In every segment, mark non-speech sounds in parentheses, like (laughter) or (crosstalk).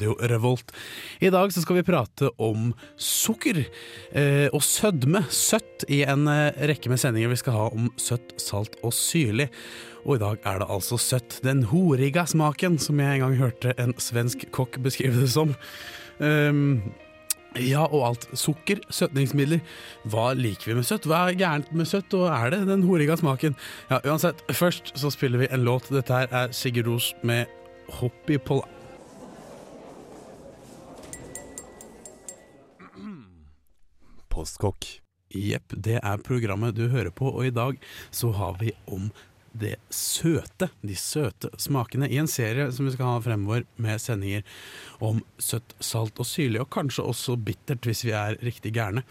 Radio Revolt. I dag så skal vi prate om sukker eh, og sødme. Søtt i en eh, rekke med sendinger vi skal ha om søtt, salt og syrlig. Og i dag er det altså søtt. Den horiga smaken, som jeg en gang hørte en svensk kokk beskrive det som. Um, ja, og alt. Sukker, søtningsmidler. Hva liker vi med søtt? Hva er gærent med søtt, og er det den horiga smaken? Ja, uansett. Først så spiller vi en låt. Dette her er Sigurd Ros med 'Hopp Postkokk. Jepp, det er programmet du hører på, og i dag så har vi om det søte, de søte smakene, i en serie som vi skal ha fremover med sendinger om søtt, salt og syrlig, og kanskje også bittert hvis vi er riktig gærne.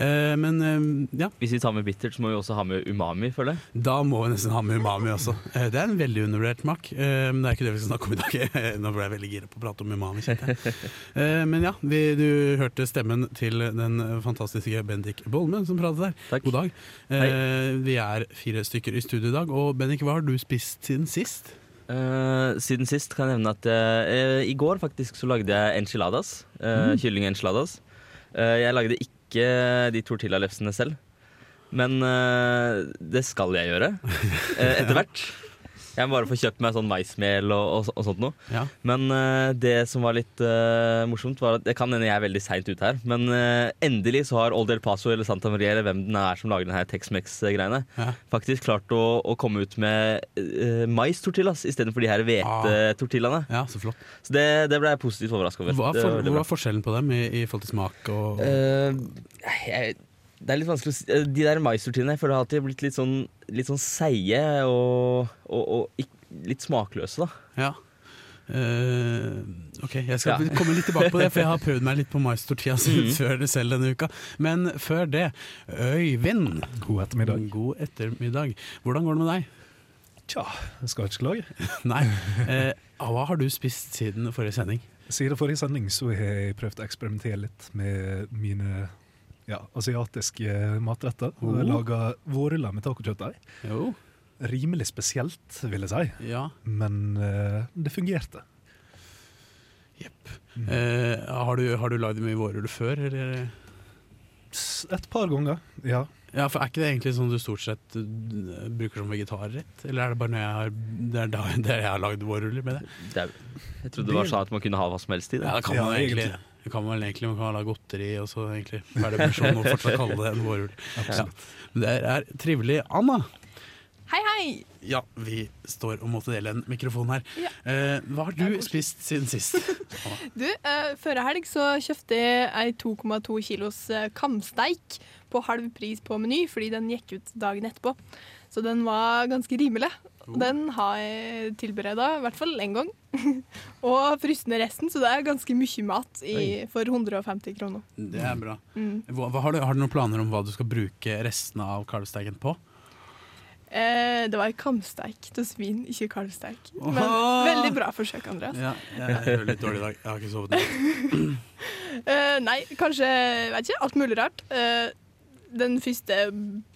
Eh, men eh, ja, Hvis vi tar med bittert, så må vi også ha med umami, føler jeg. Da må vi nesten ha med umami også. Eh, Det er en veldig undervurdert smak, eh, men det er ikke det vi skal snakke om i dag. (laughs) Nå ble jeg veldig gira på å prate om umami. kjente jeg. Eh, Men ja, vi, du hørte stemmen til den fantastiske Bendik Bolmen som pratet der. Takk. God dag. Eh, Vi er fire stykker i studio i dag, og Bendik, hva har du spist siden sist? Uh, siden sist kan jeg nevne at uh, i går faktisk så lagde jeg enchiladas. Uh, Kylling enchiladas. Eh, jeg lagde ikke de tortillalefsene selv, men det skal jeg gjøre (laughs) etter hvert. Jeg må bare få kjøpt meg sånn maismel og, og, og sånt noe. Ja. Men uh, det som var litt uh, morsomt, var at det kan hende jeg er veldig seint ute her, men uh, endelig så har Old El Paso eller Santa Maria eller hvem den er som lager denne Tex-Mex-greiene, Ja. faktisk klart å, å komme ut med uh, mais-tortillas istedenfor de her hvete-tortillaene. Ja, så flott. Så det, det ble jeg positivt overraska over. Hva, Det for, var veldig hva bra. er forskjellen på dem i, i forhold til smak og jeg, det er litt vanskelig å si. Eh, De der mais-tortillaene jeg føler har alltid blitt litt sånn, litt sånn seige og, og, og litt smakløse, da. Ja. Uh, ok, jeg skal Ja. (laughs) komme litt tilbake på det, for jeg har (laughs) prøvd meg litt på mais tortillas Mhm. før det selv denne uka. Men før det, Øyvind. God ettermiddag. God ettermiddag. Hvordan går det med deg? Tja, jeg skal ikke klage. (laughs) Nei. Uh, hva har du spist siden forrige sending? Siden forrige sending så har jeg prøvd å eksperimentere litt med mine ja, asiatiske matretter. Og jeg Oh. laga vårruller med tacokjøttdeig. Jo. Rimelig spesielt, vil jeg si, Ja. men uh, det fungerte. Jepp. Eh, har, du, har du lagd mye vårruller før, eller? Et par ganger, ja. Ja, for Er ikke det egentlig sånn du stort sett uh, bruker som vegetarrett? Eller er det bare når jeg har, det er da (laughs) det jeg har lagd vårruller med det? Det er, jeg trodde det var sånn at man kunne ha hva som helst i det. Ja, det kan Ja, man egentlig. egentlig. Det kan man vel egentlig, man kan ha godteri og så egentlig ferdig sånn og fortsatt kalle det en vårul. Ja. Men det er trivelig. Anna, Hei, hei! ja, vi står og måtte dele en mikrofon her. Ja. Eh, hva har du spist siden sist? (laughs) Du, eh, Før helg så kjøpte jeg ei 2,2 kilos eh, kamsteik på halv pris på Meny, fordi den gikk ut dagen etterpå. Så den var ganske rimelig. Og Den har jeg tilbereda i hvert fall én gang. (laughs) og frysende resten, så det er ganske mye mat i, for 150 kroner. Det er bra. Mm. Hva, har, du, har du noen planer om hva du skal bruke restene av kalvsteiken på? Eh, det var ei kamsteik til svin, ikke kalvsteik. Men Åh! veldig bra forsøk, Andreas. Ja, jeg gjør litt dårlig i dag. Jeg har ikke sovet. (laughs) Eh, nei, kanskje vet ikke, alt mulig rart. Eh, den første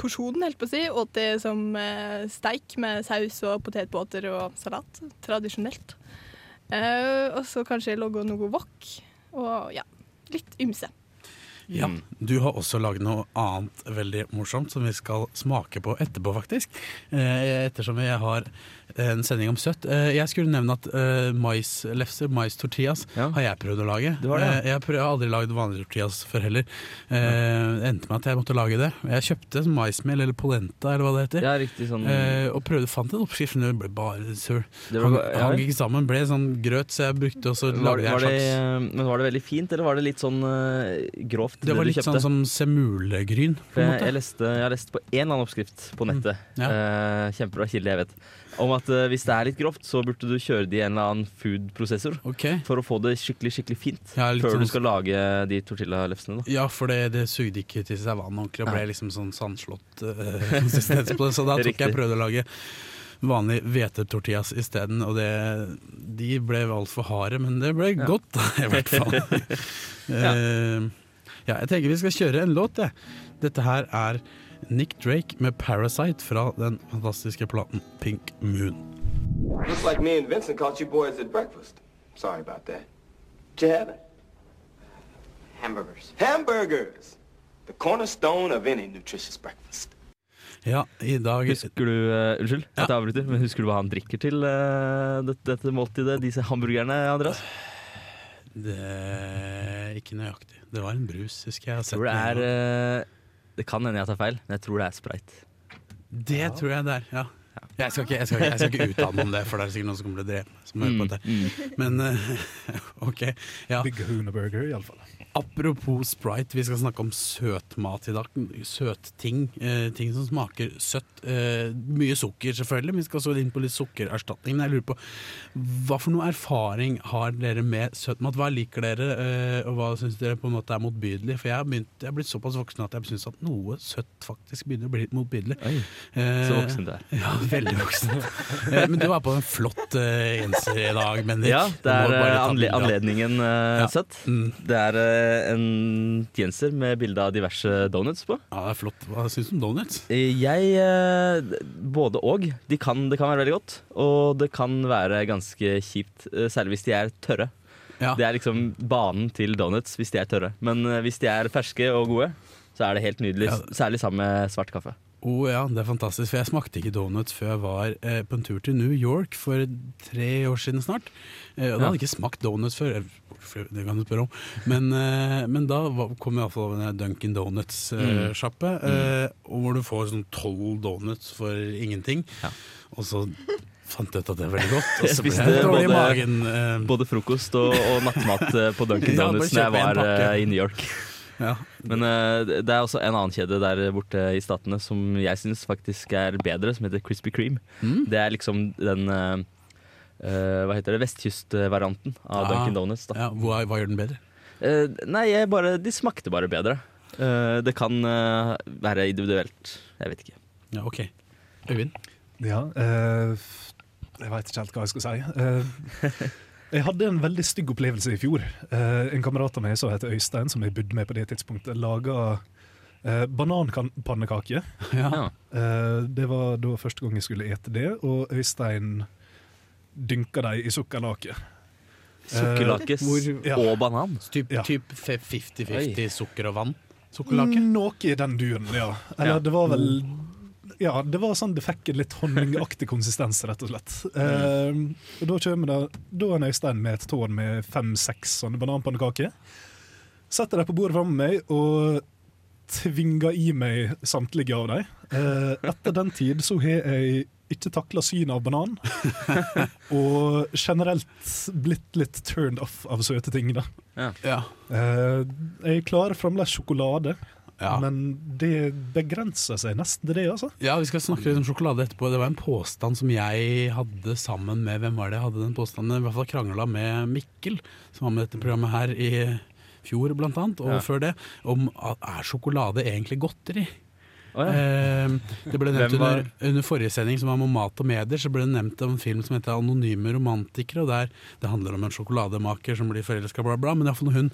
porsjonen, helt på å si, åt det som eh, steik med saus og potetbåter og salat. Tradisjonelt. Eh, og så kanskje logge noe wok. Og ja, litt ymse. Ja, Mm. Du har også lagd noe annet veldig morsomt som vi skal smake på etterpå, faktisk. Eh, ettersom jeg har en sending om søtt. Eh, jeg skulle nevne at eh, maislefser, mais-tortillas, Ja. har jeg prøvd å lage. Det var det, ja. Eh, jeg, har jeg har aldri lagd vanlige tortillas før heller. Eh, det endte med at jeg måtte lage det. Jeg kjøpte maismel, eller polenta, eller hva det heter. Ja, riktig sånn Eh, og prøvde, fant en oppskrift, men det ble bare søl. Hang, hang ikke sammen, ble sånn grøt, så jeg brukte og så lagde jeg en slags Men var det veldig fint, eller var det litt sånn uh, grovt? Grovt, Det var litt sånn som semulegryn, jeg, jeg, leste, jeg har lest på en annen oppskrift på nettet, Mm, ja. uh, kjempebra kilde jeg vet, om at uh, hvis det er litt grovt, så burde du kjøre det i en eller annen food-prosessor okay. for å få det skikkelig skikkelig fint Ja, før sånn- du skal lage de tortillalefsene. da. Ja, for det, det sugde ikke til seg vann ordentlig og ble Ja. liksom sånn sandslått uh, (laughs) konsistens på det. Så da (laughs) tok jeg prøvde å lage vanlig hvetetortillas isteden, og det, de ble altfor harde, men det ble Ja. godt, (laughs) i hvert fall. Eh, ja, jeg tenker vi skal kjøre en låt, jeg. Dette her er Nick Drake med 'Parasite' fra den fantastiske platen Pink Moon. Looks like me and Vincent caught you boys at breakfast. Sorry about that. Did you have? Hamburgers. Hamburgers! The cornerstone of any nutritious breakfast. Ja, i dag Husker du uh, Unnskyld, Ja. jeg avbryter, men husker du hva han drikker til uh, dette, dette måltidet? Disse hamburgerne, Andreas? Det er ikke nøyaktig. Det var en brus, husker jeg. jeg. tror det er eh, Det kan hende jeg tar feil, men jeg tror det er sprite. Det tror jeg det er, ja. Jeg skal, ikke, jeg, skal ikke, jeg skal ikke uttale meg om det, for det er sikkert noen som kommer til å drepe meg. Som hører på dette. Mm. Men eh, (laughs) OK. Ja. Big Hoonaburger, Burger, iallfall. Apropos Sprite, vi skal snakke om søtmat i dag. Søtting. Eh, ting som smaker søtt. Eh, mye sukker, selvfølgelig. Men Vi skal også inn på litt sukkererstatning. Men jeg lurer på, hva for noe erfaring har dere med søtmat? Hva liker dere, eh, og hva syns dere på en måte er motbydelig? For jeg har, begynt, jeg har blitt såpass voksen at jeg syns at noe søtt faktisk begynner å bli litt motbydelig. Oi, Eh, så voksen du er. (laughs) Ja, veldig voksen. Eh, Men du var på en flott eh, genser i dag, Bendik. Ja, det er eh, anle anledningen eh, Ja. søtt. Mm. Det er eh, en genser med bilde av diverse donuts på. Ja, det er flott. Hva syns du om donuts? Jeg eh, Både og. De kan, det kan være veldig godt, og det kan være ganske kjipt. eh, Særlig hvis de er tørre. Ja. Det er liksom banen til donuts hvis de er tørre. Men eh, hvis de er ferske og gode, så er det helt nydelig. Særlig sammen med svart kaffe. Oh, ja, det er fantastisk. For jeg smakte ikke donuts før jeg var eh, på en tur til New York for tre år siden snart. Eh, og da hadde jeg ikke smakt donuts før. eh, Det kan du spørre om. Men, eh, men da var, kom jeg iallfall en Dunkin' Donuts-sjappe, Mm. eh, og hvor du får sånn tolv donuts for ingenting. Ja. Og så fant jeg ut at det er veldig godt, og (laughs) så ble jeg dårlig i både- magen. eh, Både frokost og, og nattmat eh, på (laughs) Ja, bare Donuts når jeg var eh, i New York. Ja. Men uh, det er også en annen kjede der borte i statene som jeg syns faktisk er bedre, som heter Krispy Kreme. Mm. Det er liksom den uh, eh, Hva heter det? Vestkystvarianten av Ah. Dunkin' Donuts. Da. Ja, hva, hva gjør den bedre? Uh, nei, jeg bare, de smakte bare bedre. Eh, det kan være individuelt. Jeg vet ikke. Ja, OK. Øyvind? Ja, eh, jeg veit ikke helt hva jeg skal si. (laughs) Eh, jeg hadde en veldig stygg opplevelse i fjor. Eh, en kamerat av meg som heter Øystein, som jeg bodde med på det tidspunktet, laga eh, bananpannekake. (laughs) Ja. Eh, det var da første gang jeg skulle ete det, og Øystein dynka dem i sukkerlake. Sukkerlake hvor- ja. og banan. Typ, Ja. typ 50-50 sukker og vann? Sukkerlake? Noe i den duren, ja. Eller Ja. det var vel Ja, det var sånn det fikk en litt honningaktig konsistens, rett og slett. Uh, og da kommer det Da er Øystein med et tårn med fem-seks sånne bananpannekaker. Setter dem på bordet framme meg og tvinger i meg samtlige av dem. Uh, etter den tid så har jeg ikke takla synet av banan. (laughs) og generelt blitt litt turned off av søte ting, da. Ja. Uh, jeg klarer fremdeles sjokolade, Ja. men det begrenser seg nesten til det, altså. ja, vi skal snakke litt om sjokolade etterpå. Det var en påstand som jeg hadde sammen med Hvem var det jeg hadde den påstanden? I hvert fall krangla med Mikkel, som var med dette programmet her i fjor blant annet, og Ja. før det, om er sjokolade egentlig godteri? Ja. Eh, det ble nevnt var- under, under forrige sending som var om mat og medier, så ble det nevnt om en film som heter 'Anonyme romantikere'. og der Det handler om en sjokolademaker som blir forelska, bla, bla. Men når hun,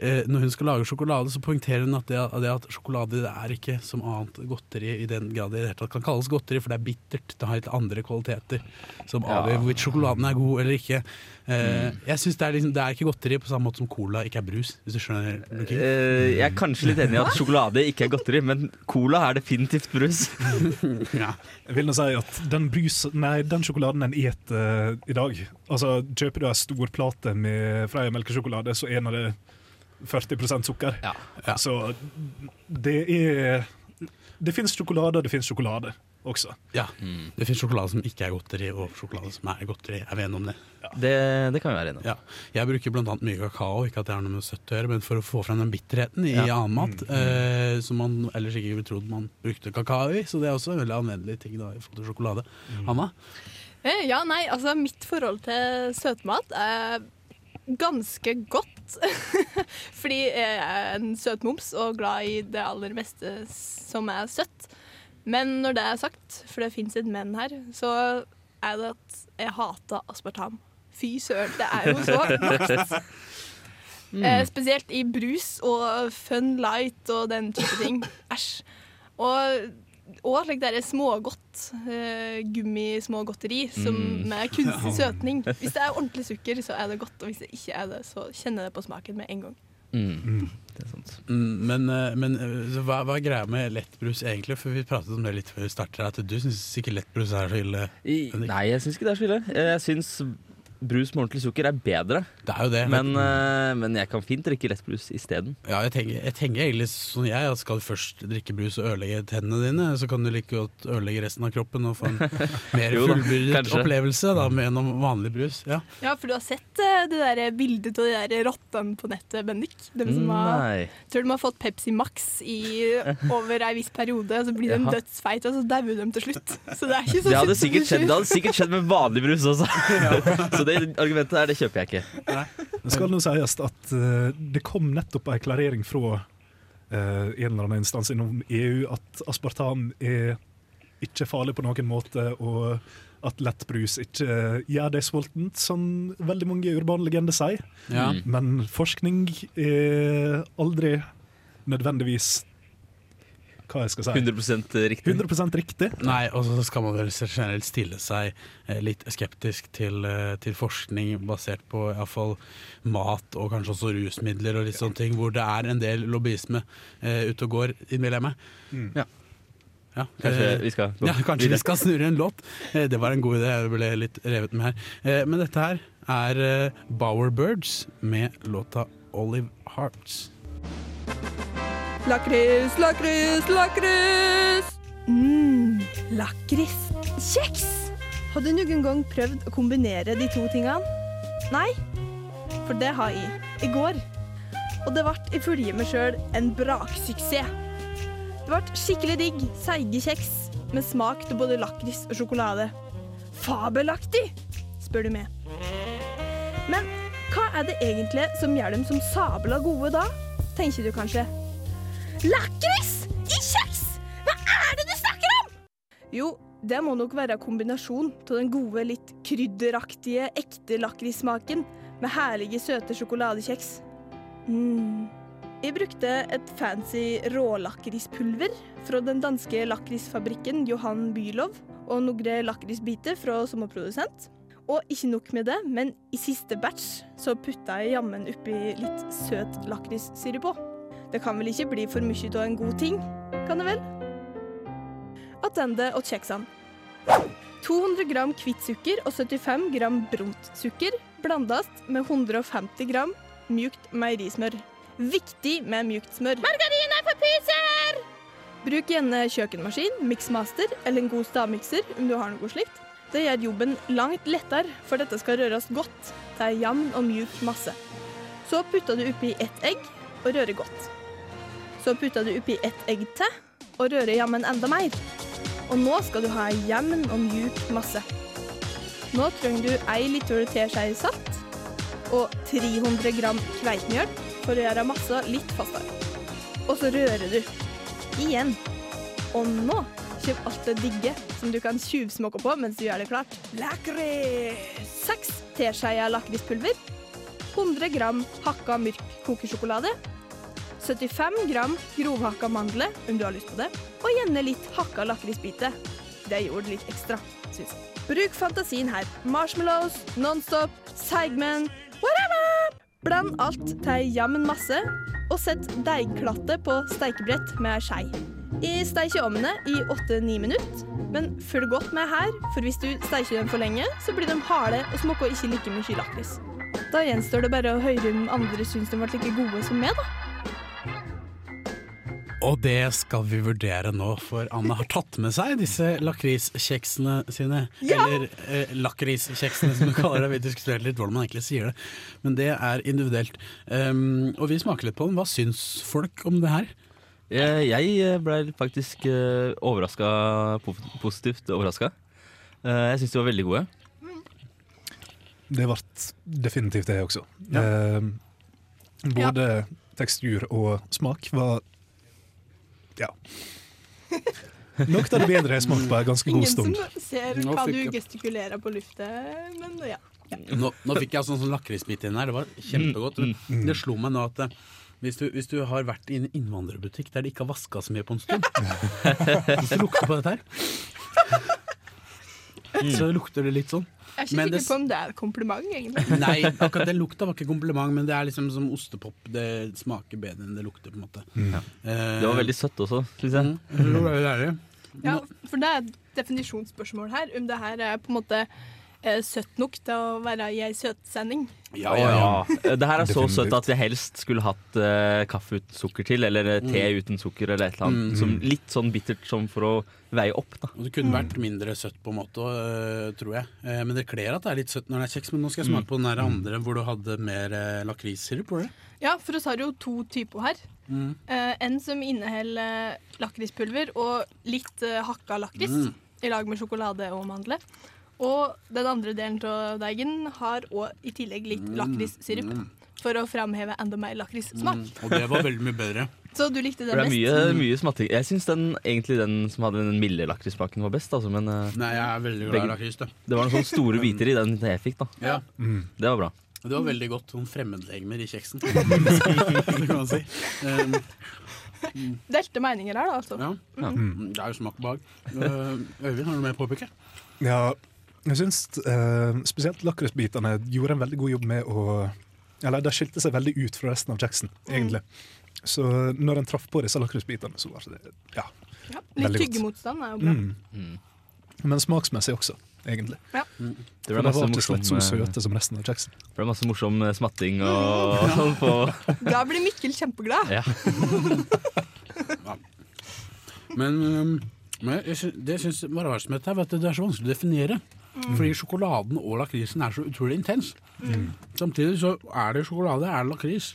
eh, når hun skal lage sjokolade, så poengterer hun at det, det at sjokolade det er ikke som annet godteri i den grad det i det hele tatt kan kalles godteri, for det er bittert. Det har litt andre kvaliteter som Ja. hvorvidt sjokoladen er god eller ikke. Eh, Mm. Jeg synes det, er liksom, det er ikke godteri på samme måte som cola ikke er brus, hvis du skjønner. Lukin. Eh, jeg er kanskje litt enig i at sjokolade ikke er godteri, men cola er definitivt brus. (laughs) Ja. Jeg vil nå si at den, brus, nei, den sjokoladen en eter i dag Altså, Kjøper du ei stor plate med Freia melkesjokolade, så er det 40 sukker. Ja. Så det er Det fins sjokolade, og det fins sjokolade. Også. Ja. Det finnes sjokolade som ikke er godteri, og sjokolade som er godteri. Er vi enige om det? Det, det kan vi være enige om. Ja. Jeg bruker annet mye kakao, ikke at det har noe med søtt å gjøre, men for å få frem den bitterheten i Ja. annen mat, eh, som man ellers ikke ville trodd man brukte kakao i. Så det er også en veldig anvendelig ting da, i forhold til sjokolade. Hanna? Eh, Ja, nei, altså mitt forhold til søtmat er ganske godt. (laughs) Fordi jeg er en søtmoms og glad i det aller meste som er søtt. Men når det er sagt, for det fins et men her, så er det at jeg hater aspartam. Fy søren, det er jo så (laughs) makt! Eh, spesielt i brus og Fun Light og den type ting. Æsj. Og og like der smågodt, eh, gummismågodteri som Mm. med kunstig (laughs) søtning. Hvis det er ordentlig sukker, så er det godt, og hvis det ikke er det, så kjenner jeg det på smaken med en gang. Mm. Det er sant. Mm, Men, eh, men eh, hva, hva er greia med lettbrus egentlig? For vi pratet om det litt før vi starter. at du syns ikke lettbrus er så ille. Henrik? nei, jeg syns ikke det er så ille. Jeg syns brus med ordentlig sukker er bedre. Det er jo det. Men, eh, men jeg kan fint drikke lettbrus isteden. Ja, jeg tenker, jeg tenker egentlig sånn jeg, at skal du først drikke brus og ødelegge tennene dine, så kan du like godt ødelegge resten av kroppen og få en (laughs) mer fullbyrdet opplevelse da, med gjennom vanlig brus. Ja. Ja, for du har sett uh, det der bildet av de der rottene på nettet, Bendik? Dem som har, tror de har fått Pepsi Max i (laughs) over ei viss periode, og så blir de Jaha. dødsfeite, og så dauer de til slutt. Så det er ikke så Det hadde sikkert skjedd, det hadde sikkert skjedd med vanlig brus også. (laughs) Så det argumentet der, det kjøper jeg ikke. Det skal nå sies at uh, det kom nettopp en klarering fra uh, en eller annen instans innom EU at aspartam er ikke farlig på noen måte, og at lettbrus ikke gjør deg sulten, som veldig mange urbane legender sier. Ja. Men forskning er aldri nødvendigvis hva jeg skal si 100 riktig. 100 riktig. Nei, og så skal man vel generelt stille seg eh, litt skeptisk til, eh, til forskning basert på iallfall mat og kanskje også rusmidler og litt sånne ting, hvor det er en del lobbyisme uh, ute og går, innbiller jeg meg. Mm. Ja. Ja, Kanskje vi skal gå Ja, kanskje vi skal snurre en låt. Det var en god idé. Jeg ble litt revet med her. Eh, Men dette her er Bowerbirds med låta Olive Hearts. Lakris, lakris, lakris! Mmm, lakris. Kjeks! Har du noen gang prøvd å kombinere de to tingene? Nei? For det har jeg. I går. Og det ble ifølge meg sjøl en braksuksess. Det ble skikkelig digg, seige kjeks med smak til både lakris og sjokolade. Fabelaktig, spør du meg. Men hva er det egentlig som gjør dem som sabla gode da, tenker du kanskje. Lakris i kjeks! Hva er det du snakker om?! Jo, det må nok være kombinasjon av den gode, litt krydderaktige, ekte lakrissmaken med herlige, søte sjokoladekjeks. Mm. Jeg brukte et fancy rålakrispulver fra den danske lakrisfabrikken Johan Bylov og noen lakrisbiter fra sommerprodusent. Og ikke nok med det, men i siste batch så putta jeg jammen oppi litt søt lakrissirup på. Det kan vel ikke bli for mye av en god ting, kan det vel? Attende og kjeksene. 200 gram hvitt sukker og 75 gram brunt sukker blandes med 150 gram mjukt meierismør. Viktig med mjukt smør. Margarin er for pyser! Bruk gjerne kjøkkenmaskin, miksmaster eller en god stavmikser om du har noe slikt. Det gjør jobben langt lettere, for dette skal røres godt til en jevn og mjuk masse. Så putter du oppi ett egg og rører godt. Så putter du oppi ett egg til og rører jammen enda mer. Og nå skal du ha en jevn og mjuk masse. Nå trenger du ei liter teskje salt og 300 gram kveitmjøl for å gjøre massa litt fastere. Og så rører du. Igjen. Og nå kommer alt det digge som du kan tjuvsmokke på mens du gjør det klart. Lakris! Seks teskjeer lakrispulver. 100 gram hakka mørk kokesjokolade. 75 gram grovhakka mandler, om du har lyst på det. Og gjerne litt hakka lakrisbiter. Det gjorde det litt ekstra, syns jeg. Bruk fantasien her. Marshmallows, Nonstop, Seigmen, whatever! Bland alt til ei jammen masse, og sett deigklatte på steikebrett med ei skei. Jeg steiker ovnene i 8-9 minutter, men følg godt med her, for hvis du steiker dem for lenge, så blir de harde og smaker ikke like mye lakris. Da gjenstår det bare å høre om andre syns de ble like gode som meg, da. Og det skal vi vurdere nå, for Anne har tatt med seg disse lakriskjeksene sine. Eller eh, lakriskjeksene, som du kaller det. Vi diskuterer litt hvordan man egentlig sier det. Men det er individuelt. Um, og vi smaker litt på dem. Hva syns folk om det her? Jeg, jeg ble faktisk uh, overraska, positivt overraska. jeg syns de var veldig gode. Det ble definitivt det også. Ja. Både både tekstur og smak var ja. Nok av det bedre jeg har smakt på en ganske god stund. Ingen som ser hva fikk du gestikulerer på luftet, men ja. Nå, nå fikk jeg sånn, sånn lakrisbit inn her. Det var kjempegodt. Mm. Det slo meg nå at eh, hvis du, hvis du har vært i en innvandrerbutikk der de ikke har vaska så mye på en stund (laughs) Hvis du lukter på dette her, så lukter det litt sånn. Jeg er ikke Men sikker det- på om det er et kompliment, egentlig. (laughs) Nei, akkurat den lukta var ikke kompliment, men det er liksom som ostepop. Det smaker bedre enn det lukter, på en måte. Eh, Det var veldig søtt også, syns jeg. mm. Ja, for det er et definisjonsspørsmål her. Om det her er på en måte søtt nok til å være i ei søtsending. Ja, ja, ja. Eh, Det her er så søtt at jeg helst skulle hatt uh, kaffe uten sukker til, eller te te uten sukker, eller et eller annet. Mm. Som, litt sånn bittert som for å veie opp, da. Det kunne vært mindre søtt, på en måte, uh, tror jeg. Uh, men det kler at det er litt søtt når det er kjeks. Men nå skal jeg smake på den der andre hvor du hadde mer eh, lakrissirup. var det? Ja, for oss har jo to typer her. Mm. Eh, en som inneholder lakrispulver og litt eh, hakka lakris Mm. i lag med sjokolade og mandler. Og den andre delen av deigen har òg i tillegg litt lakrissirup. For å framheve enda mer lakrissmak. Mm. Og det var veldig mye bedre. (laughs) Så du likte den det best? mye, mye smatting. Jeg syns egentlig den som hadde den milde lakrissmaken, var best, altså. Men eh, Nei, jeg er veldig glad i lakris. det. det var noen sånne store (laughs) biter i den jeg fikk, da. Ja. Det var bra. Det var veldig godt. Sånn fremmedlegemer i kjeksen. (laughs) kan man si. Um, Delte meninger her, da, altså. ja. Mm, Det er jo smak bak. Øyvind, har du mer å påpeke? Ja, jeg syns uh, spesielt lakrisbitene gjorde en veldig god jobb med å Eller de skilte seg veldig ut fra resten av Jackson, egentlig. Så når en traff på disse lakrisbitene, så var det ja. Ja, Veldig litt tyggemotstand er jo bra. Mm. Men smaksmessig også, egentlig. Det ble masse var ikke så eh, søte som resten av Jackson. det ble masse morsom eh, smatting og (laughs) sånn på Da blir Mikkel kjempeglad. Ja. (laughs) Men, um, men jeg det jeg syns var rart med dette, er at det er så vanskelig å definere. Fordi sjokoladen og lakrisen er så utrolig intens. Samtidig så er det sjokolade, er det lakris.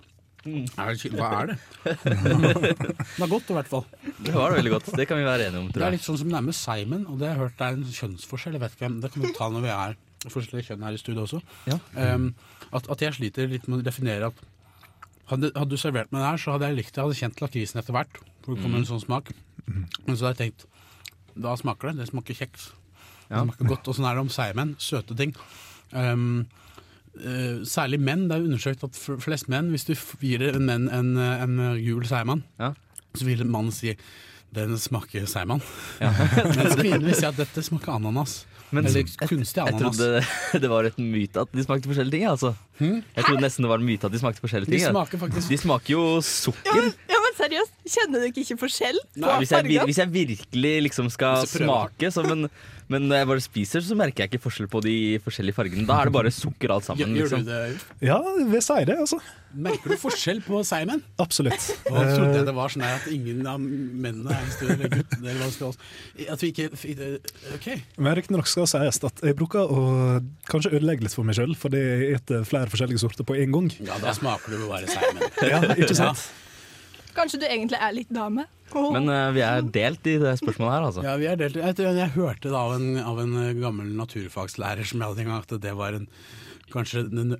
Er det, hva er det? (laughs) det er godt i hvert fall. Det var det veldig godt. Det kan vi være enige om, Det er litt sånn som det er med Simon, og det har jeg hørt det er en kjønnsforskjell. Jeg vet ikke, hvem- Det kan vi ta når vi er forskjellige kjønn her i studio også. Ja. Um, at, at jeg sliter litt med å definere at hadde, hadde du servert meg det her, så hadde jeg likt det. Jeg hadde kjent lakrisen etter hvert. For det kommer en sånn smak. Men så hadde jeg tenkt da smaker det. Det smaker kjeks. Ja. Smaker godt. Og sånn er det om seigmenn. Søte ting. Um, uh, særlig menn. Det er undersøkt at flest menn, hvis du gir en menn en, en gul seigmann, Ja. så vil mannen si den smaker seigmann. Ja. (laughs) Mens kvinnen vil si at dette smaker ananas. Men Eller jeg- ananas. Jeg trodde (laughs) det var et myte at de smakte forskjellige ting. Altså. Jeg trodde nesten det var en myte at de smakte forskjellige ting. De smaker faktisk De smaker jo sukker. ja, seriøst, kjenner dere ikke forskjell på Hvis jeg, hvis jeg virkelig liksom skal smake, så, men, men når jeg bare spiser, så merker jeg ikke forskjell på de forskjellige fargene. Da er det bare sukker alt Gjør, sammen. gjør du Liksom. det? Ja, ved seire, altså. Merker du forskjell på seigmenn? Absolutt. Og jeg trodde Eh, jeg det var sånn at ingen av mennene er en større eller gutt eller hva det skal være. At vi ikke OK. Men riktignok skal sies at jeg bruker å kanskje ødelegge litt for meg sjøl, fordi jeg spiser flere forskjellige sorter på én gang. Ja, da smaker du bare seigmenn. Ja, ikke sant? Kanskje du egentlig er litt dame? Men uh, vi er delt i det spørsmålet her, altså. Ja, vi er delt. Jeg, jeg, jeg hørte det av en, av en eh, gammel naturfagslærer som jeg hadde en gang, at det var en, kanskje den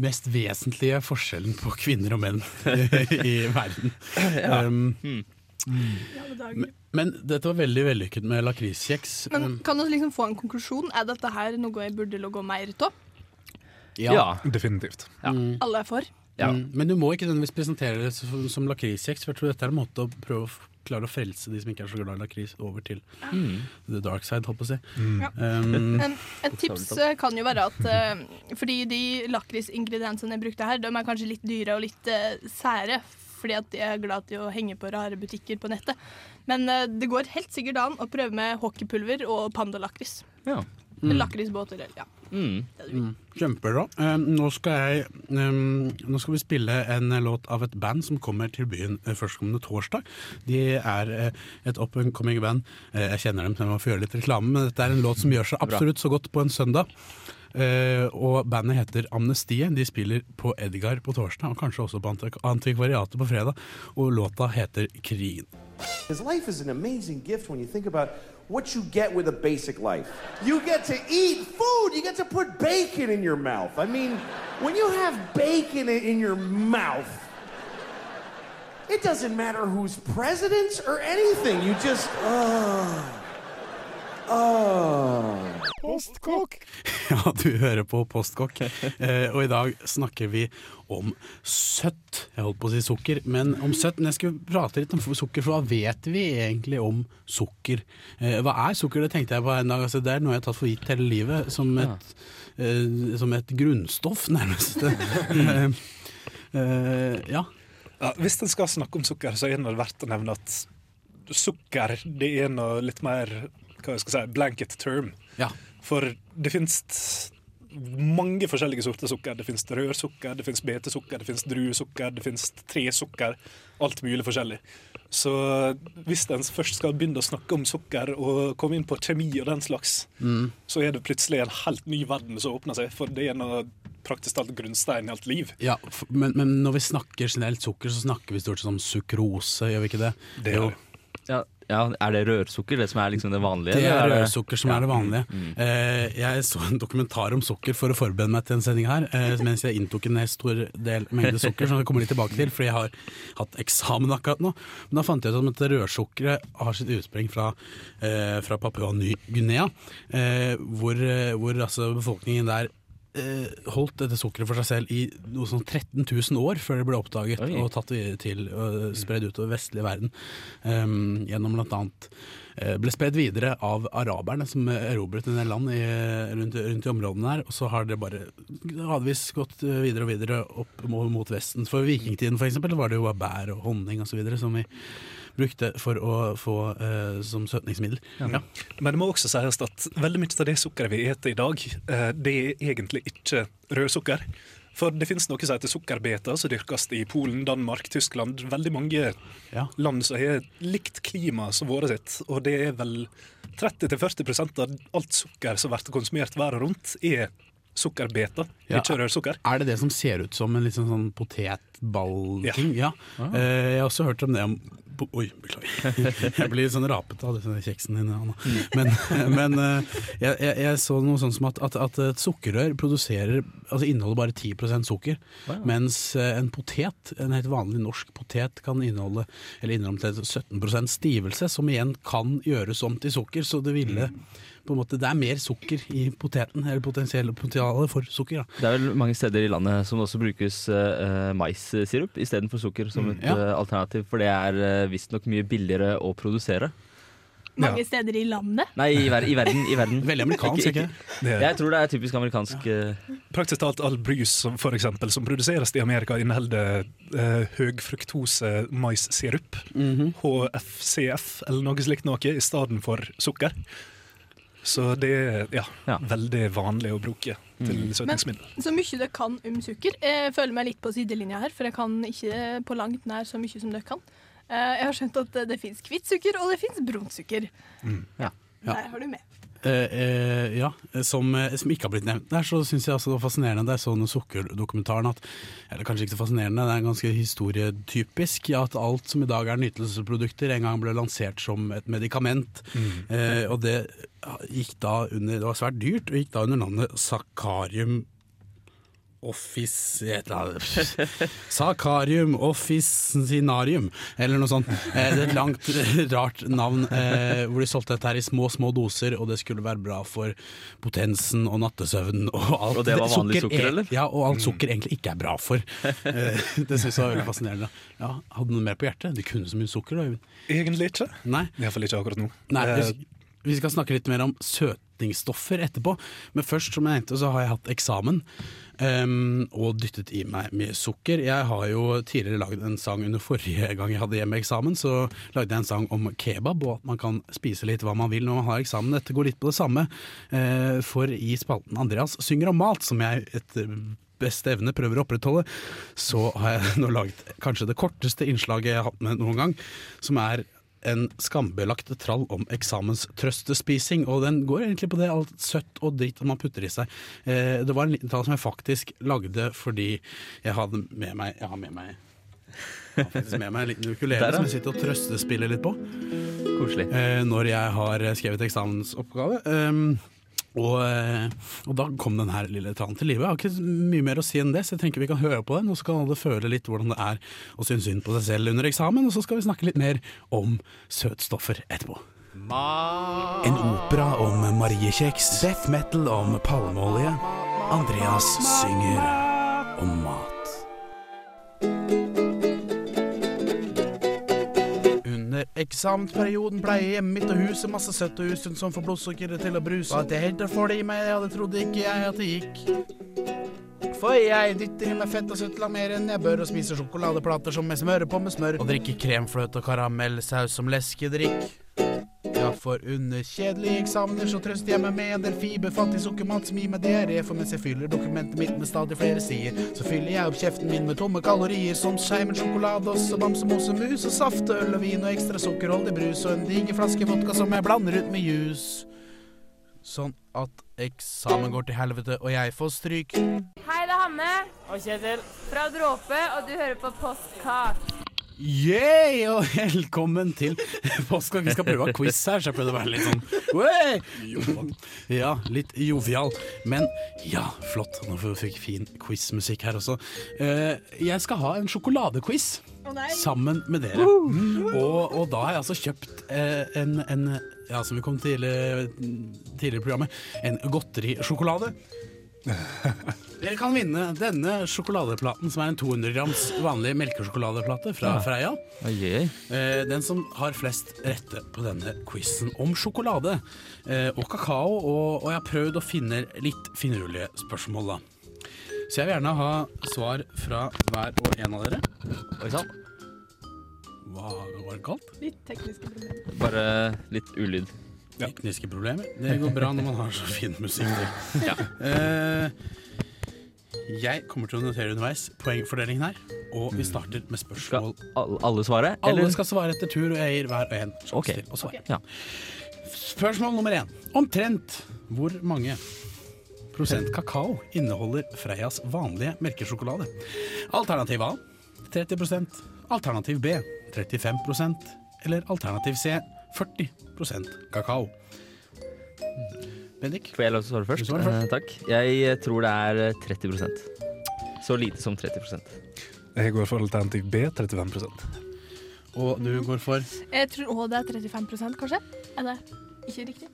mest vesentlige forskjellen på kvinner og menn i, (laughs) i verden. Um, I alle men dette var veldig vellykket med lakriskjeks. Men Um, kan du liksom få en konklusjon? Er dette her noe jeg burde logge mer av? Ja. Definitivt. Ja. Mm. Alle er for? Ja. Mm, Men du må ikke nødvendigvis presentere det som, som lakriskjeks, for jeg tror dette er en måte å prøve å klare å frelse de som ikke er så glad i lakris, over til Mm. the dark side, holdt på å si. Ja. Um, (laughs) et tips eh, kan jo være at uh, Fordi de lakrisingrediensene jeg brukte her, de er kanskje litt dyre og litt uh, sære. Fordi at jeg er glad til å henge på rare butikker på nettet. Men uh, det går helt sikkert an å prøve med hockeypulver og pandalakris. Ja. Lakrisbåter eller ja. Mm. Mm, Kjempebra. Eh, nå, skal jeg, um, nå skal vi spille en låt av et band som kommer til byen eh, førstkommende torsdag. De er uh, et up and coming band. Uh, jeg kjenner dem, så jeg må få gjøre litt reklame, men dette er en låt som gjør seg absolutt så godt på en søndag. Uh, og bandet heter Amnestiet. De spiller på Edgar på torsdag, og kanskje også på Antik- Antikvariatet på fredag. Og låta heter Krigen. His life is an amazing gift when you think about what you get with a basic life. You get to eat food, you get to put bacon in your mouth. I mean, when you have bacon in your mouth, it doesn't matter who's president or anything. You just, oh. Postkokk! (laughs) Ja, du hører på Postkokk, eh, og i dag snakker vi om søtt. Jeg holdt på å si sukker, men om søtt. Men jeg skulle prate litt om sukker, for hva vet vi egentlig om sukker? Eh, hva er sukker? Det tenkte jeg på en dag. Altså, det er noe jeg har tatt for gitt hele livet, som et, eh, som et grunnstoff, (laughs) nærmest. Eh, eh, ja. Ja, hvis en skal snakke om sukker, så er det verdt å nevne at sukker det er noe litt mer hva jeg skal si, blanket term. ja. For det finnes mange forskjellige sorter sukker. Det finnes rørsukker, det finnes betesukker, det finnes druesukker, det finnes tresukker. Alt mulig forskjellig. Så hvis en først skal begynne å snakke om sukker og komme inn på kjemi og den slags, så er det plutselig en helt ny verden som åpner seg. For det er noe praktisk talt grunnstein i alt liv. Ja, men, men når vi snakker generelt sukker, så snakker vi stort sett om sukrose, gjør vi ikke det? Det gjør vi. Ja, ja, Er det rørsukker, det som er liksom det vanlige? Det er rørsukker som er det vanlige. Eh, jeg så en dokumentar om sukker for å forberede meg til en sending her, uh, mens jeg inntok en stor del mengde sukker, som jeg kommer litt tilbake til, fordi jeg har hatt eksamen akkurat nå. Men da fant jeg ut at rørsukkeret har sitt utspring fra, uh, fra Papua Ny-Guinea, hvor, hvor altså befolkningen der holdt dette sukkeret for seg selv i noe sånn 13 000 år før det ble oppdaget Oi. og tatt til og spredd utover vestlig verden. Um, gjennom blant annet eh, ble spredd videre av araberne som erobret en del land i, rundt, rundt i områdene her. Og så har det bare gradvis gått eh, videre og videre opp mot, mot Vesten. For vikingtiden for eksempel, var det jo bare bær og honning osv. som vi brukte for å få eh, som søtningsmiddel. Ja. Men det må også sies at veldig mye av det sukkeret vi spiser i dag, eh, det er egentlig ikke rødsukker. For det finnes noe som heter sukkerbeter, som dyrkes i Polen, Danmark, Tyskland. Veldig mange Ja. land som har likt klima som våre sitt. Og det er vel 30-40% av alt sukker som blir konsumert verden rundt, er sukkerbeta, Ja. ikke rødsukker. Er det det som ser ut som en litt sånn, sånn potetballting? Ja. Eh, jeg har også hørt om det om Oi, beklager. (laughs) Jeg blir sånn rapete av disse kjeksene dine, Anna. Men, men eh, jeg, jeg, jeg så noe sånn som at, at, at et sukkerrør produserer Altså inneholder bare 10% sukker. Mens eh, en potet, en helt vanlig norsk potet, kan inneholde eller inneholde 17% stivelse, som igjen kan gjøres om til sukker. Så det ville på en måte, Det er mer sukker i poteten, eller potensielle potensialet for sukker. da. Det er vel mange steder i landet som det også brukes uh, maissirup istedenfor sukker som et ja. uh, alternativ, for det er uh, visstnok mye billigere å produsere. Mange Ja. steder i landet. Nei, i, ver i verden. I verden. (laughs) Veldig amerikansk, ikke er Jeg tror det er typisk amerikansk. Ja. Praktisk talt all brus som, for eksempel, som produseres i Amerika, inneholder eh, høgfruktose maissirup, HFCF eller noe slikt noe, i stedet for sukker. Så det er ja, Ja. veldig vanlig å bruke til søtningsmiddel. Så mye dere kan om sukker. Jeg føler meg litt på sidelinja her, for jeg kan ikke på langt nær så mye som dere kan. Eh, Jeg har skjønt at det- fins hvitt sukker, og det fins brunt sukker. Ja. Ja. Der har du med. Eh, eh, ja, som, eh, som ikke har blitt nevnt der, så syns jeg altså det var fascinerende da jeg så den sukkerdokumentaren at Eller kanskje ikke så fascinerende, det er ganske historietypisk at alt som i dag er nytelsesprodukter, en gang ble lansert som et medikament. Eh, og det gikk da under Det var svært dyrt, og gikk da under navnet Sakarium Office et eller (laughs) annet. Sakarium officinarium, eller noe sånt. Eh, det er et langt, (laughs) rart navn eh, hvor de solgte dette her i små, små doser, og det skulle være bra for potensen og nattesøvnen og alt. Og det var vanlig sukker, er- eller? Ja, og alt sukker egentlig ikke er bra for. Eh, (laughs) det syns jeg var veldig fascinerende. Ja, Hadde du noe mer på hjertet? De kunne så mye sukker, da. Øyvind. Egentlig ikke. Nei. Iallfall ikke akkurat nå. Nei vi, vi skal snakke litt mer om søtningsstoffer etterpå. Men først, som jeg nevnte, så har jeg hatt eksamen. Um, og dyttet i meg mye sukker. Jeg har jo tidligere lagd en sang under forrige gang jeg hadde hjemmeeksamen. Så lagde jeg en sang om kebab, og at man kan spise litt hva man vil når man har eksamen. Dette går litt på det samme, uh, for i spalten Andreas synger om mat, som jeg etter beste evne prøver å opprettholde, så har jeg (laughs) nå laget kanskje det korteste innslaget jeg har hatt med noen gang, som er en skambelagt trall om eksamenstrøstespising, og den går egentlig på det alt søtt og dritt man putter i seg. Eh, det var en liten trall som jeg faktisk lagde fordi jeg hadde med meg Jeg har med meg jeg har faktisk med meg en liten ukulele som jeg sitter og trøstespiller litt på Koselig. eh, når jeg har skrevet eksamensoppgave. Um, og, eh, og da kom den her lille tranen til live. Jeg har ikke mye mer å si enn det, så jeg tenker vi kan høre på den, og så kan alle føle litt hvordan det er å synes synd på seg selv under eksamen, og så skal vi snakke litt mer om søtstoffer etterpå. En opera om mariekjeks, death metal om palmeolje. Andreas synger om mat. Eksamensperioden ble jeg hjemme mitt og huset masse søtt og usunt som får blodsukkeret til å bruse. Og at jeg helt får det i meg, ja, det trodde ikke jeg at det gikk. For jeg dytter i meg fett og søtt langt mer enn jeg bør, og spiser sjokoladeplater som jeg smører på med smør, og drikker kremfløte og karamellsaus som leskedrikk. Ja, for under kjedelige eksamener så trøster jeg meg med en del fiberfattig sukkermat som gir meg diaré, for mens jeg fyller dokumentet mitt med stadig flere sider, så fyller jeg opp kjeften min med tomme kalorier som skeimen sjokolade, også bamsemose, mus og saft, øl og vin og ekstra sukkerholdig brus og en diger flaske vodka som jeg blander ut med juice. Sånn at eksamen går til helvete, og jeg får stryk. Hei, det er Hanne. Og Kjetil. Fra Dråpe, og du hører på Postkak. Yay, og velkommen til Postkakk. Vi skal prøve å ha quiz her, så jeg prøvde å være litt sånn! Ja, litt jovial. Men ja, flott. Nå fikk vi fin quizmusikk her også. Eh, Jeg skal ha en sjokoladequiz sammen med dere. Og, og da har jeg altså kjøpt eh, en, en ja, som vi kom til eh, tidligere i programmet, en godterisjokolade. Dere kan vinne denne sjokoladeplaten, som er en 200 grams vanlig melkesjokoladeplate fra Freia. Eh, den som har flest rette på denne quizen om sjokolade eh, og kakao. Og, og jeg har prøvd å finne litt finurlige spørsmål, da. Så jeg vil gjerne ha svar fra hver og en av dere. Oi sann. Hva var det galt? Litt tekniske problemer. Bare litt ulyd. Tekniske problemer. Det går bra når man har så fin musikk Ja. Uh, jeg kommer til å notere underveis poengfordelingen her, og vi starter med spørsmål. alle, alle svare? Alle skal svare etter tur, og jeg gir hver og en sjanse okay. til å svare. Ja. Spørsmål nummer én. Omtrent hvor mange prosent kakao inneholder Freias vanlige melkesjokolade? Alternativ A 30% Alternativ B 35% eller alternativ C 40% kakao. Bendik? Får jeg lov til å svare først? Svarer først. Eh, takk. Jeg tror det er eh, 30% Så lite som 30% Jeg går for alternativ B, 35% Og du går for Jeg tror òg det er 35% kanskje? Er det ikke riktig?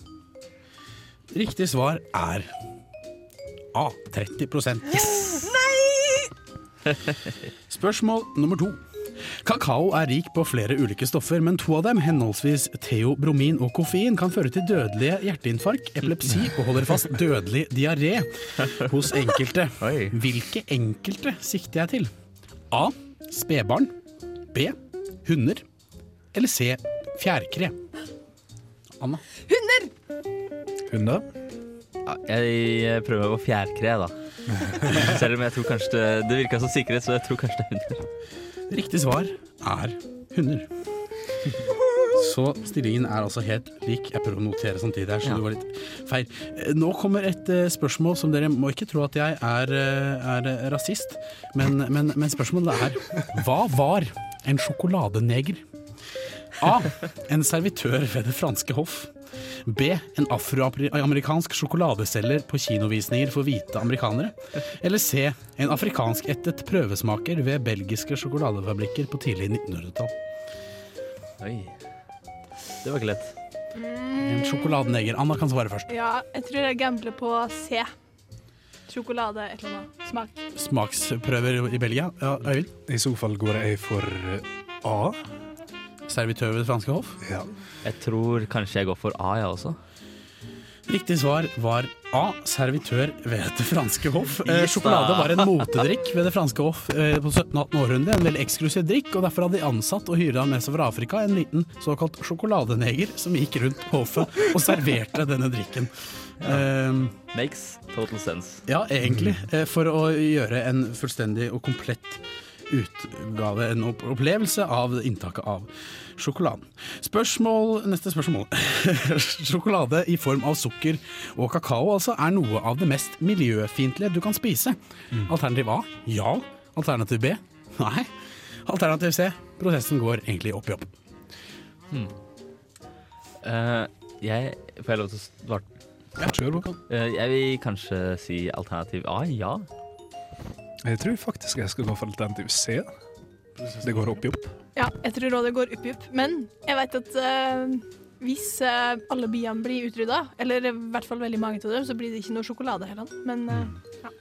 Riktig svar er A. 30% Spørsmål nummer to. Kakao er rik på flere ulike stoffer, men to av dem, henholdsvis teobromin og koffein, kan føre til dødelige hjerteinfarkt, epilepsi og holder fast dødelig diaré hos enkelte. Hvilke enkelte sikter jeg til? A. Spedbarn. B. Hunder. Eller C. Fjærkre. Anna. Hunder? Ja, jeg prøver på fjærkre, da. (laughs) Selv om jeg tror kanskje det, det virka som sikkerhet, så jeg tror kanskje det er hunder. Riktig svar er hunder. Så stillingen er altså helt lik. Jeg prøver å notere samtidig her, så Ja. det var litt feil. Nå kommer et eh, spørsmål som dere må ikke tro at jeg er, eh, er eh, rasist, men, men, men spørsmålet er Hva var en sjokoladeneger? A. En servitør ved det franske hoff. B. En afroamerikansk sjokoladeselger på kinovisninger for hvite amerikanere. Eller C. En afrikanskættet prøvesmaker ved belgiske sjokoladefabrikker på tidlig 1900-tall. Oi. Det var ikke lett. En sjokoladeneger. Anna kan svare først. Ja, jeg tror jeg gambler på C. Sjokolade, et eller annet. Smak. Smaksprøver i Belgia. Ja, Øyvind? I så fall går jeg for A. Servitør ved det franske hoff. Ja. Jeg tror kanskje jeg går for A, jeg også. Riktig svar var A. Servitør ved det franske hoff. Eh, Yes, sjokolade var en motedrikk ved det franske hoff eh, på 1700- og 1800-århundre. En veldig eksklusiv drikk, og derfor hadde de ansatt og hyret han med seg fra Afrika en liten såkalt sjokoladeneger som gikk rundt på hoffet og serverte denne drikken. Eh, Makes total sense. ja, egentlig. eh, For å gjøre en fullstendig og komplett utgave, en opplevelse av inntaket av sjokoladen. Spørsmål, neste spørsmål. (laughs) Sjokolade i form av sukker og kakao altså er noe av det mest miljøfiendtlige du kan spise. Alternativ A ja. Alternativ B nei. Alternativ C prosessen går egentlig opp i opp. Eh, jeg Får jeg lov til å svare? Kjør på. Uh, jeg vil kanskje si alternativ A, ja. Jeg tror faktisk jeg skal gå for alternativ C. Det går opp i opp. Ja, jeg tror òg det går opp i opp. Men jeg vet at uh, hvis uh, alle biene blir utrydda, eller i hvert fall veldig mange av dem, så blir det ikke noe sjokolade heller. Men eh,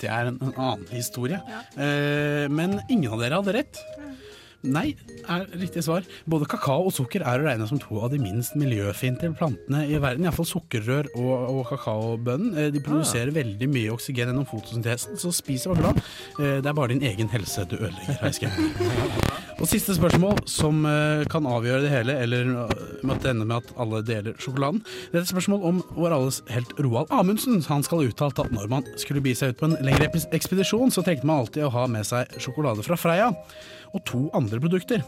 Det er en, en annen historie. Ja. Eh, men ingen av dere hadde rett. Nei, er riktig svar. Både kakao og sukker er å regne som to av de minst miljøfiendtlige plantene i verden. Iallfall sukkerrør og, og kakaobønnen. Eh, De produserer veldig mye oksygen gjennom fotosyntesen, så spis og vær glad. Eh, Det er bare din egen helse du ødelegger. skrevet. (laughs) Og siste spørsmål, som eh, kan avgjøre det hele, eller eh, måtte ende med at alle deler sjokoladen. Det er et spørsmål om vår alles helt Roald Amundsen. Han skal ha uttalt at når man skulle bi seg ut på en lengre ekspedisjon, så trengte man alltid å ha med seg sjokolade fra Freia og to andre produkter.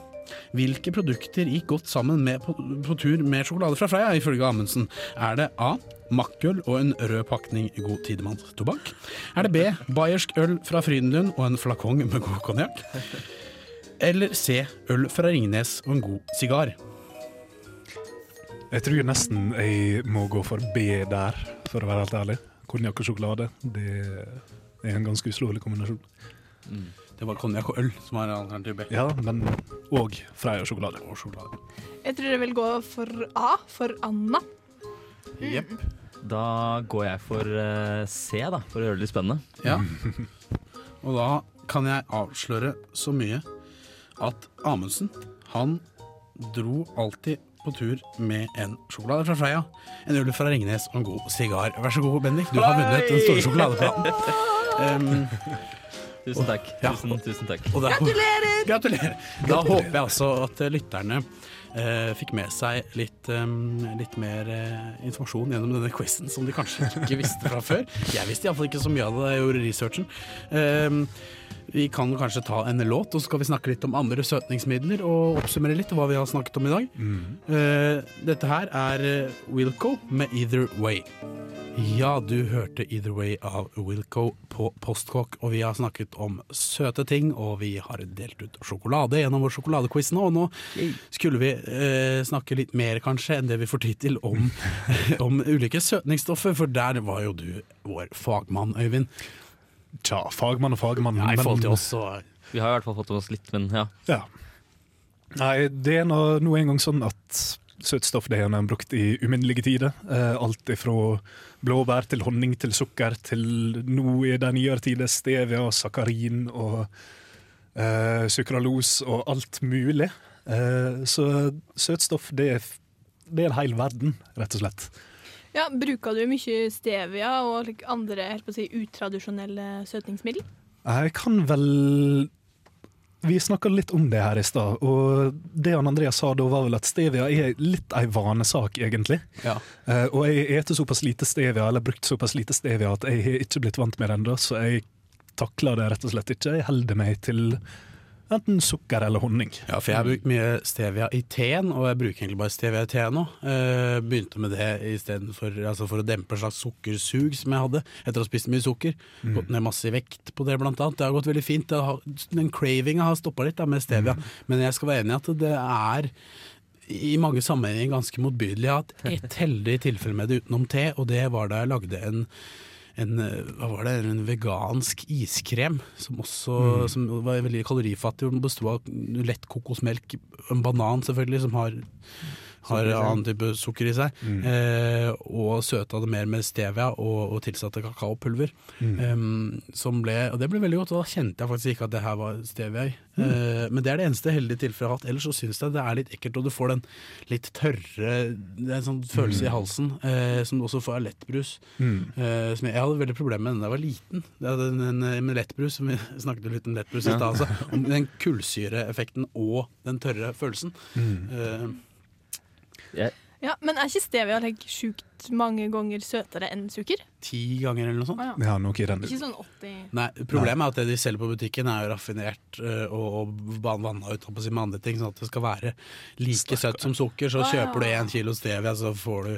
Hvilke produkter gikk godt sammen med på, på tur med sjokolade fra Freia, ifølge Amundsen? Er det A. Makkøl og en rød pakning god tidemanns tobakk? Er det B. Bayersk øl fra Frydenlund og en flakong med god konjakk? Eller C. Øl fra Ringnes og en god sigar? Jeg tror nesten jeg må gå for B der, for å være helt ærlig. Konjakk og sjokolade, det er en ganske uslåelig kombinasjon. Det var konjakk og øl som var alternativ B. Ja, men òg Freia sjokolade. Og sjokolade. jeg tror jeg vil gå for A, for Anna. Jepp. Da går jeg for eh, C, da, for å gjøre det litt spennende. Ja. (laughs) Og da kan jeg avsløre så mye at Amundsen, han dro alltid på tur med en sjokolade fra Freia, en øl fra Ringnes og en god sigar. Vær så god, Bendik, du har vunnet den store sjokoladeplaten. Um, Tusen takk. Ja. Tusen, tusen takk. og da, Gratulerer! Gratulerer! Da håper jeg altså at eh, lytterne eh, fikk med seg litt, um, litt mer eh, informasjon gjennom denne quizen som de kanskje ikke visste fra før. Jeg visste iallfall ikke så mye av det da jeg gjorde researchen. Eh, vi kan kanskje ta en låt, og så skal vi snakke litt om andre søtningsmidler og oppsummere litt hva vi har snakket om i dag. Eh, dette her er eh, Wilco med 'Either Way'. Ja, du hørte 'Either Way' av Wilco på Postkokk, og vi har snakket om søte ting, og vi har delt ut sjokolade gjennom vår sjokoladequiz nå, og nå skulle vi uh, snakke litt mer kanskje enn det vi får tid til om, (laughs) om ulike søtningsstoffer, for der var jo du vår fagmann, Øyvind. Tja, fagmann og fagmann. Ja, I forhold til oss, så Vi har i hvert fall fått oss litt, men ja. Ja. Nei, det er nå nå engang sånn at søtstoff det er brukt i uminnelige tider. Eh, alt ifra blåbær til honning til sukker til nå i de nyere tider stevia, sakarin og eh, sukralos og alt mulig. Eh, så søtstoff det er, det er en hel verden, rett og slett. Ja, Bruker du mye stevia og andre helt på å si, utradisjonelle søtningsmiddel? Jeg kan vel Vi snakka litt om det her i stad, og det han Andreas sa da, var vel at stevia er litt ei vanesak, egentlig. ja. Eh, og jeg eter såpass lite stevia, eller brukt såpass lite stevia, at jeg har ikke blitt vant med det ennå, så jeg takler det rett og slett ikke. Jeg holder meg til enten sukker eller honning. Ja, for jeg har brukt mye stevia i teen, og jeg bruker egentlig bare stevia i te nå. Eh, begynte med det istedenfor altså for å dempe en slags sukkersug som jeg hadde etter å ha spist mye sukker. Gått ned masse vekt på det, blant annet. Det har gått veldig fint. Har, den cravinga har stoppa litt da, med stevia, men jeg skal være enig i at det er i mange sammenhenger ganske motbydelig. Jeg har hatt (laughs) ett heldig tilfelle med det utenom te, og det var da jeg lagde en en, eh, hva var det, en vegansk iskrem som også som var veldig kalorifattig og besto av lett kokosmelk, en banan selvfølgelig, som har har annen type sukker i seg. Mm. Eh, og søta det mer med stevia og, og tilsatte kakaopulver. Mm. Em, som ble, og det ble veldig godt, og da kjente jeg faktisk ikke at det her var stevia i. Mm. Eh, men det er det eneste heldige tilfellet jeg har hatt. Ellers så syns jeg det er litt ekkelt, og du får den litt tørre Det er en sånn følelse i halsen, eh, som du også får av lettbrus. Mm. Eh, som jeg, jeg hadde veldig problemer med da jeg var liten. Jeg hadde en, en, med lettbrus, som vi (laughs) snakket litt om lettbrus i stad, altså, om den kullsyreeffekten og den tørre følelsen. Eh, Ja, Men er ikke stevia like, sjukt mange ganger søtere enn sukker? ti ganger eller noe sånt. Å, ja. Ja, noe i den Ikke sånn 80 Nei, Problemet er at det de selger på butikken er jo raffinert øh, og, og vanna ut holdt på å si, med andre ting, sånn at det skal være like søtt som sukker. Så Å, ja. kjøper du én kilo stevia, så får du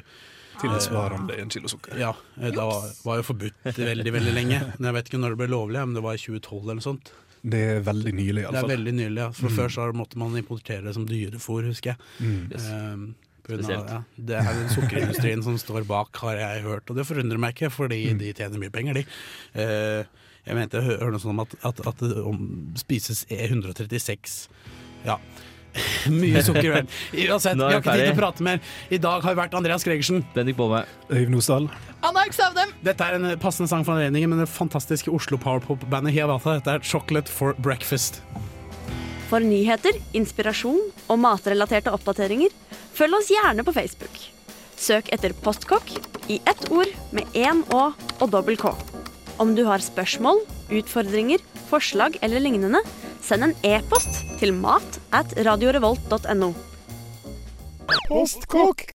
tilsvarende en kilo sukker. Ja, eh, det var, var jo forbudt veldig veldig lenge. Men Jeg vet ikke når det ble lovlig, men det var i 2012 eller noe sånt. Det er veldig nylig, Det er iallfall. veldig nylig, ja. For Mm. før så måtte man importere det som dyrefôr, husker jeg. Mm. Yes. Av, Spesielt. ja, det er den sukkerindustrien som står bak, har jeg hørt. Og det forundrer meg ikke, fordi Mm. de tjener mye penger, de. Uh, jeg mente jeg hører noe sånn om at, at, at det om, spises E136 Ja. (laughs) Mye sukker i verden. (laughs) Uansett, vi har ikke tid til å prate mer. I dag har vi vært Andreas Gregersen. Bendik Bolle. Øyvind Osdal. Anna Øksavdem! Dette er en passende sang for anledningen, men det fantastiske Oslo Powerpop-bandet Hiawatha. Dette er 'Chocolate for Breakfast'. For nyheter, inspirasjon og matrelaterte oppdateringer, følg oss gjerne på Facebook. Søk etter Postkokk i ett ord med én Å og dobbel K. Om du har spørsmål, utfordringer, forslag eller lignende, send en e-post til mat at radiorevolt.no. Postkokk!